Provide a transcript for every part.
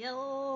哟。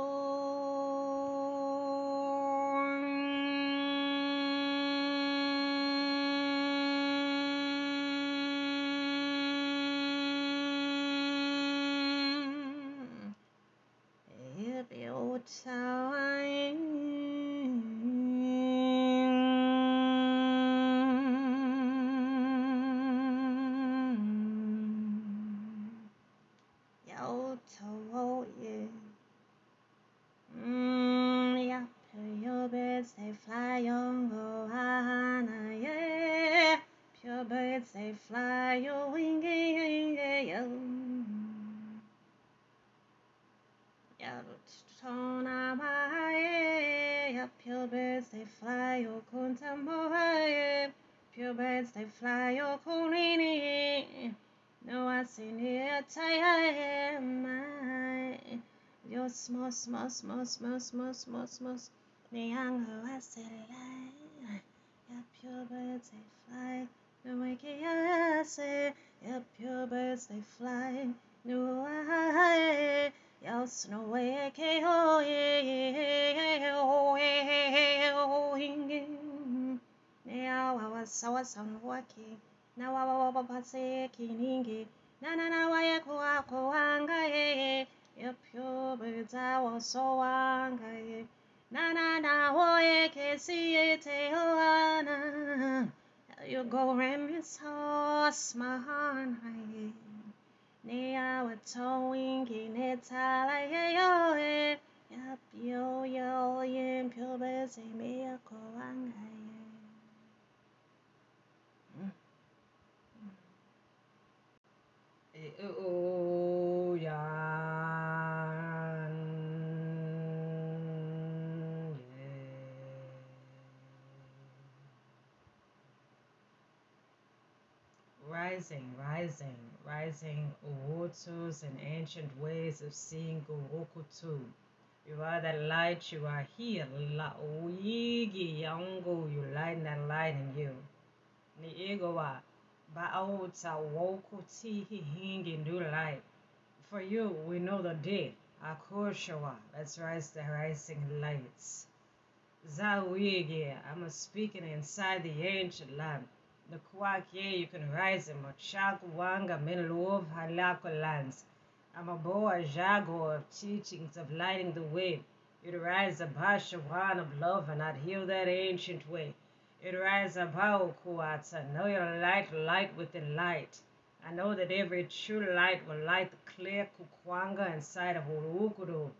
Small, small, small, small, small, small. The young I said. Yeah, pure birds they fly. No waking I say. Yeah, pure birds they fly. No I. Yeah, snow wake oh yeah yeah oh. Now I was so was walking. Now I was. Na na na ya kwa kwa So ye na na na wo ye ke si ye te oana you go remis hos mahan ye ne awa towing in it ala ye yo ye yap yo yo ye pyo be se me a koanga ye mm. mm. Eh, oh, oh. Rising, rising, rising waters and ancient ways of seeing Gurokutu. You are that light, you are here. La Uyigi Yango, you light that light in you. Ni Egowa, Baauta Wokuti Hingi new light. For you, we know the day. Akoshawa, let's rise the rising lights. Zawigi, I'm speaking inside the ancient land the Kwakie, you can rise him, Chakwanga, Menlov, Halako lands. I'm a boa jago of teachings of lighting the way. It rise a one of love and I'd heal that ancient way. It rise a kuatsa, know your light, light within light. I know that every true light will light the clear kukwanga inside of Urukuru.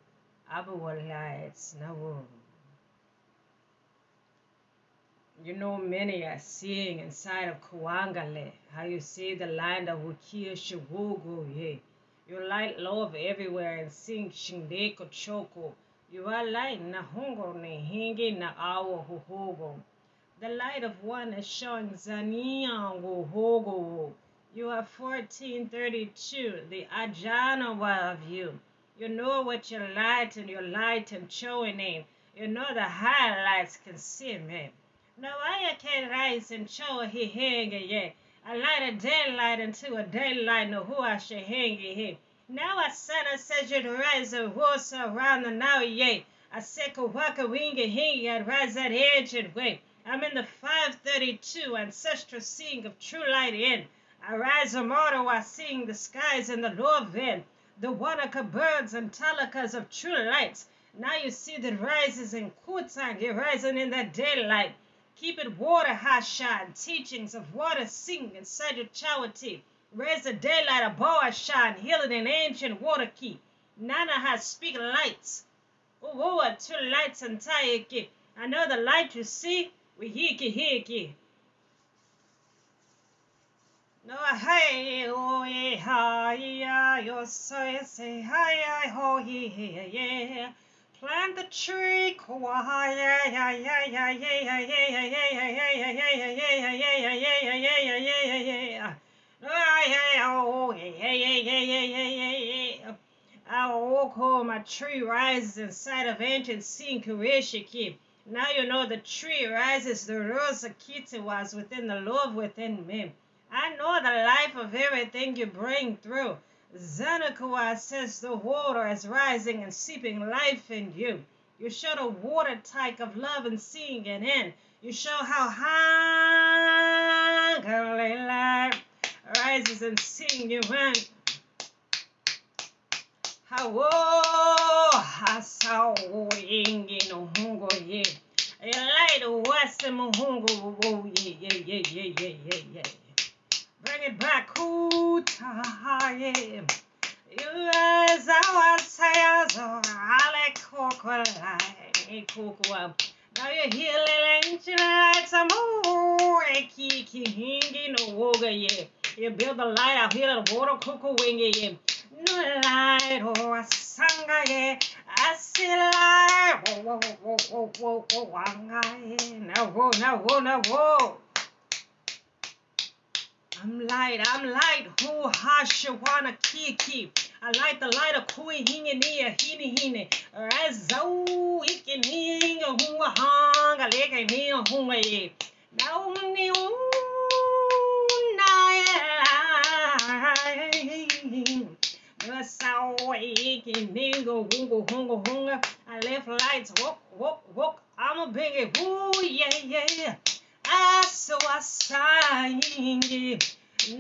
Abu lights, no. You know, many are seeing inside of Kuangale how you see the land of Wukia Shiwugu, ye. You light love everywhere and sing Shindeko Choko. You are light Nahongo Nehingi Na Awo Huhogo. The light of one is showing Zania Wuhogo. You are 1432, the Ajana of you. You know what your light and your light and showing in. You know the highlights can see me. No, I can rise and show he hang ye. I light a daylight into a daylight, no who I should hang ye. Now I said I said you to rise a horse around the now ye. I said a waka wing a hang I'd rise that ancient way. I'm in the 532 ancestral seeing of true light in. I rise a mortal I sing the skies and the love in. The Wanaka birds and talakas of true lights. Now you see the rises in Kutang, you're rising in that daylight. Keep it water high shine, teachings of water sing inside your charity. Raise the daylight above shine, healing an ancient water key. Nana has speak lights. Oh, two lights and know the light you see, we hiki hiki. No, hey, oh, hi, yeah, yo, so, say, hi, hi, ho, yeah. Plant the tree quiet. Oh, my tree rises inside of ancient sin Kurishiki. Now you know the tree rises, the rose kitty was within the love within me. I know the life of everything you bring through. Zanakua says the water is rising and seeping life in you. You show the water type of love and seeing it in. You show how hunger life rises and seeing you in. How oh, hasa ingi no hungo ye. Light west muhungu oh yeah yeah yeah yeah yeah yeah yeah. Bring it back, Kutahaye. You as our sayas or Ale Kokolai Kokua. Now you're healing ancient lights. I'm Kiki Hingi no Woga ye. You build the light out here, the water cuckoo wingy ye. No light, oh, a sanga ye. I see light. Whoa, whoa, whoa, whoa, whoa, whoa, whoa, now, whoa, now, whoa, now, whoa. I'm light, I'm light, who hashawana kiki. I light the light of kui hingi nia hini hini. Razo ikin hinga hunga hanga leke nia hunga ye. Now ni I left lights, walk, walk, walk. I'm a biggie, ooh, yeah, yeah, yeah. I saw a sign.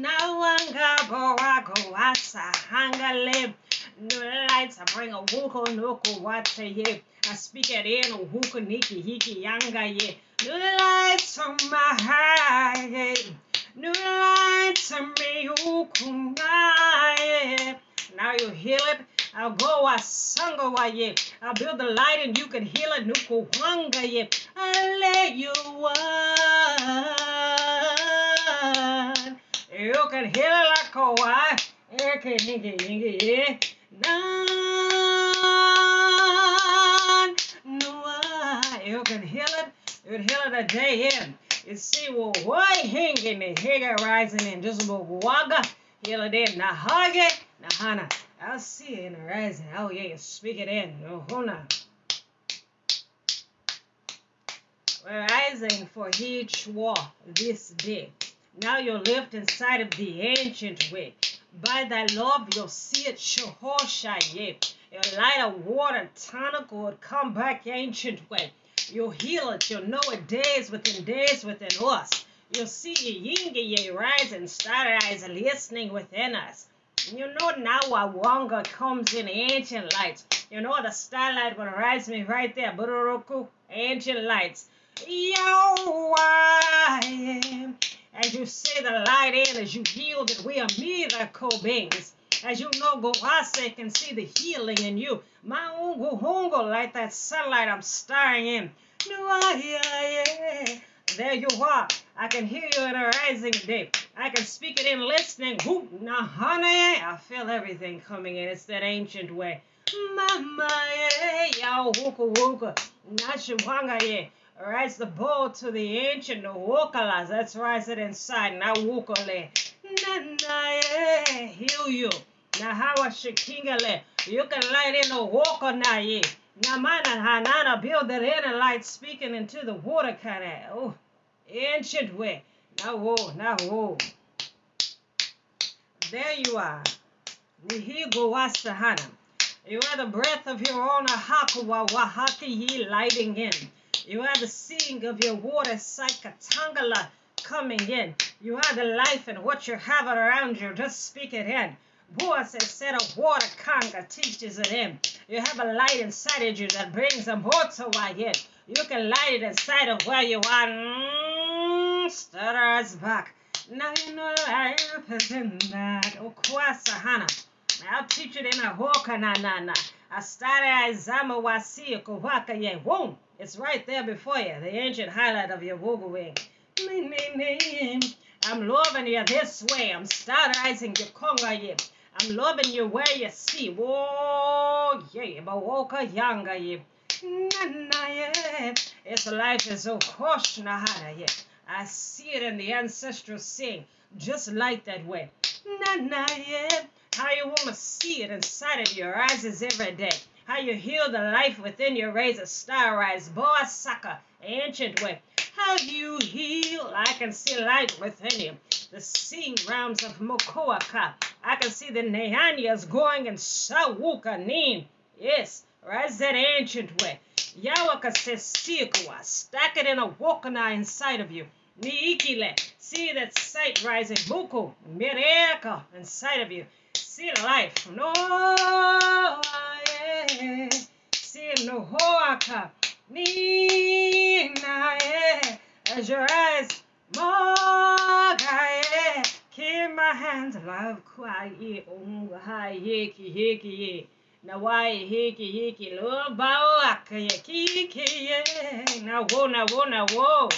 Nawangabo wako wasa hangale. No lights, I bring a wuko noko wate ye. I speak it in a wuko niki hiki yanga ye. No lights on my high. No lights on me ukungaye. Now you heal it. I'll go a sanga oh, ye. I'll build the light and you can heal it. Nuku wanga ye. I'll let you one. You can heal it like. Oh, you can hingy hingy ye. None. No, you can heal it. You can heal it a day in. You see, well, why hanging the higa rising in just about waga. Heal it in. Na hage. I'll see it in the rising. Oh, yeah, you speak it in. Oh, hona. We're rising for each war this day. Now you're lived inside of the ancient way. By thy love, you'll see it Shehoshaye. Your light of water, tonic would come back ancient way. You'll heal it. You'll know it days within days within us. You'll see your yinga rise and start eyes listening within us. You know now why Wanga comes in ancient lights. You know the starlight will rise me right there. Bururuku, ancient lights. Yo, I am. As you say the light in, as you heal that we are miracle beings. As you know, Goase can see the healing in you. My ungo hungo, like that sunlight I'm staring in. There you are. I can hear you in a rising day. I can speak it in listening. Now, honey, I feel everything coming in. It's that ancient way. Mama, ya wuka wuka. Nashiwanga, yeah. Rise the bow to the ancient wokalas. That's rising inside. Now wukale. Nana, heal you. How shikingale. You can light in a walker now, yeah. Namana Hanana build that inner light speaking into the water canal. Oh, ancient way. Now whoa, now whoa. There you are. Nihigo Wasahana. You are the breath of your own Ahakuwa Wahaki lighting in. You are the seeing of your water Saikatangala coming in. You are the life and what you have around you. Just speak it in. Boaz said of water kanga teaches it in. You have a light inside of you that brings a light in. You can light it inside of where you are. Mm. Stir back. Now you know is in oh that. Okwasahana. Oh, I'll teach it in a hoka na na na. I started Izama Wasi Kowaka ye. Boom. It's right there before you. The ancient highlight of your Google wing. I'm loving you this way. I'm starting your conga ye. I'm loving you where you see. Whoa, yeah, but woka yanga ye. Nana yeah. It's life is so kosh nahana yeah. I see it in the ancestral sing, just like that way. Nana yeah. How you want to see it inside of your eyes is every day. How you heal the life within your razor star rise, boy sucker, ancient way. How you heal, I can see light within you. The seeing realms of Mokoaka. I can see the Neanyas going in Sawukanim. Yes, rise that ancient way. Yawaka says Sikwa, stack it in a Wokana inside of you. Niikile, see that sight rising. Buku, Mireka inside of you. See life. No, yeah. See no hoaka. Nina. As your eyes, Moga, Keep my hands love quiet. Unga, hi, yeki, yeki, ye. Na wai hiki hiki lo bao akaya kiki ye. Na wo na wo na wo.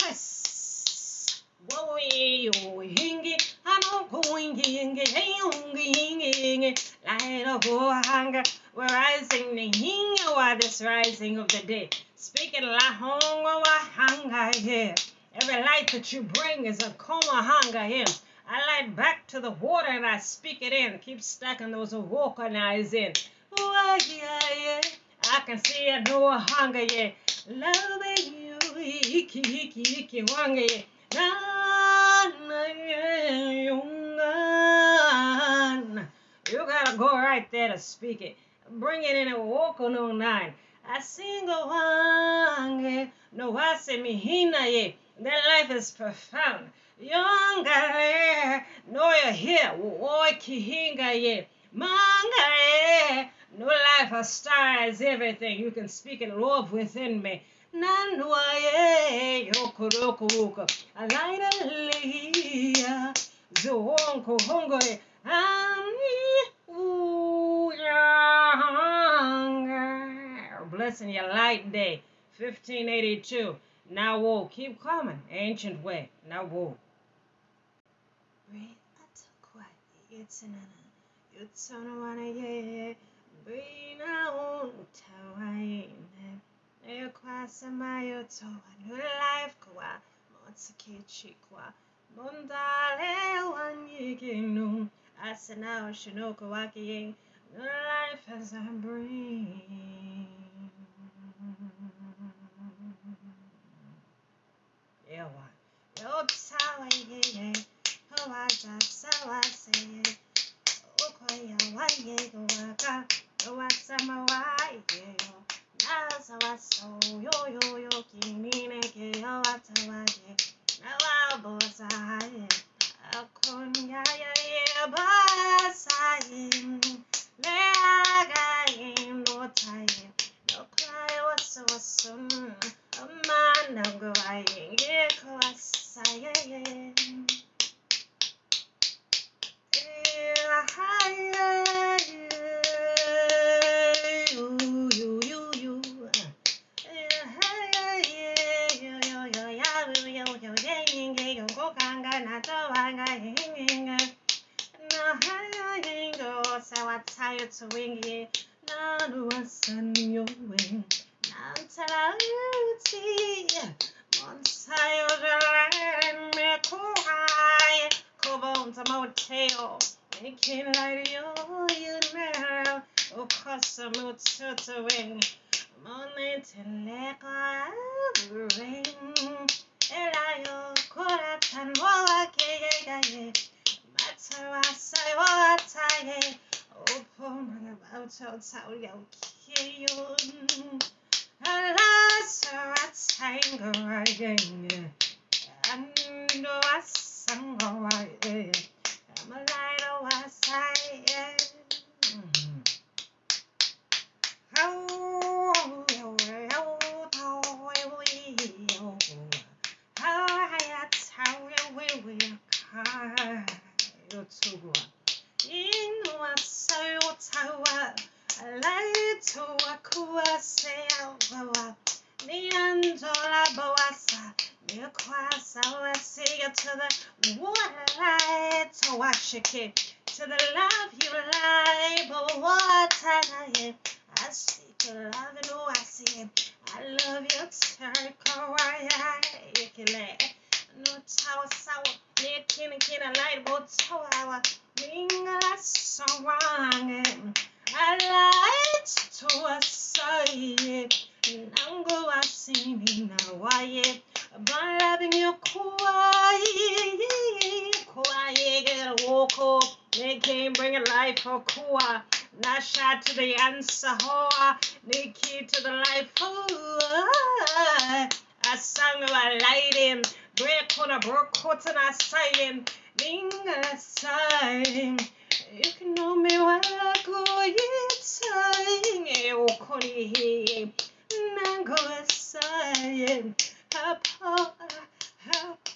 Has wo yo hingi. Ano kuingi hingi hingi hingi hingi light of hunger we're rising the hinga wa this rising of the day. Speaking la honga wa hanga here every light that you bring is a coma hanga here I light back to the water and I speak it in. Keep stacking those eyes in. Oh, yeah, yeah. I can see it, no hunger, yeah. Loving you, iki, iki, iki, wanga, yeah. Na, na, yeah, You gotta go right there to speak it. Bring it in and walk on on nine. I sing a no I say mihina, yeah. That life is profound. Yongale, noya here, oi kihinga ye, manga no life a star is everything. You can speak it, love within me. Nanwa ye, yokurokuka, a light a leia, zuonko hongo ye, Blessing your light day, 1582. Now, whoa, keep coming, ancient way. Now, whoa. Yetsanana yotsana wana ye breathe out tawaine ekwasa mayo towa new life kwa motsake chikwa mondale wanyiginu asana oshinoko waki new life as I breathe yawa yotsawa ye kawaja sawa se okoya waye gowaka owasama waye yo nasa waso yo yo yo kinine ke yowata waye nawabosa Swingy, none was on your wing. Nantalauti, Monsayo, the me high, Cobon, the motel, making light yo, you know, O Cosamo Tuttering, Moment and Leca, ring, Open about tell you, Kiyun. Alas, a tango again. And I sang away. I'm a light of a sight. How, how, how, how, how, we we car. You're too good. In was so tower. Laito akua se awa ni andola boasa ni kwasa wasiya to the water light to to the love you lie but what I I see to love and oh I see it. I love you circle I? Ikile no tawa sawa ni kina kina light? But tawa minga sawang I tokoa, nasha to the ansahoa, niki to the life. I sang of a lighting, break on a broke coat and I sign, ding a sign. You can know me well, I go time, e o kori he, nango a sign, help, help, help.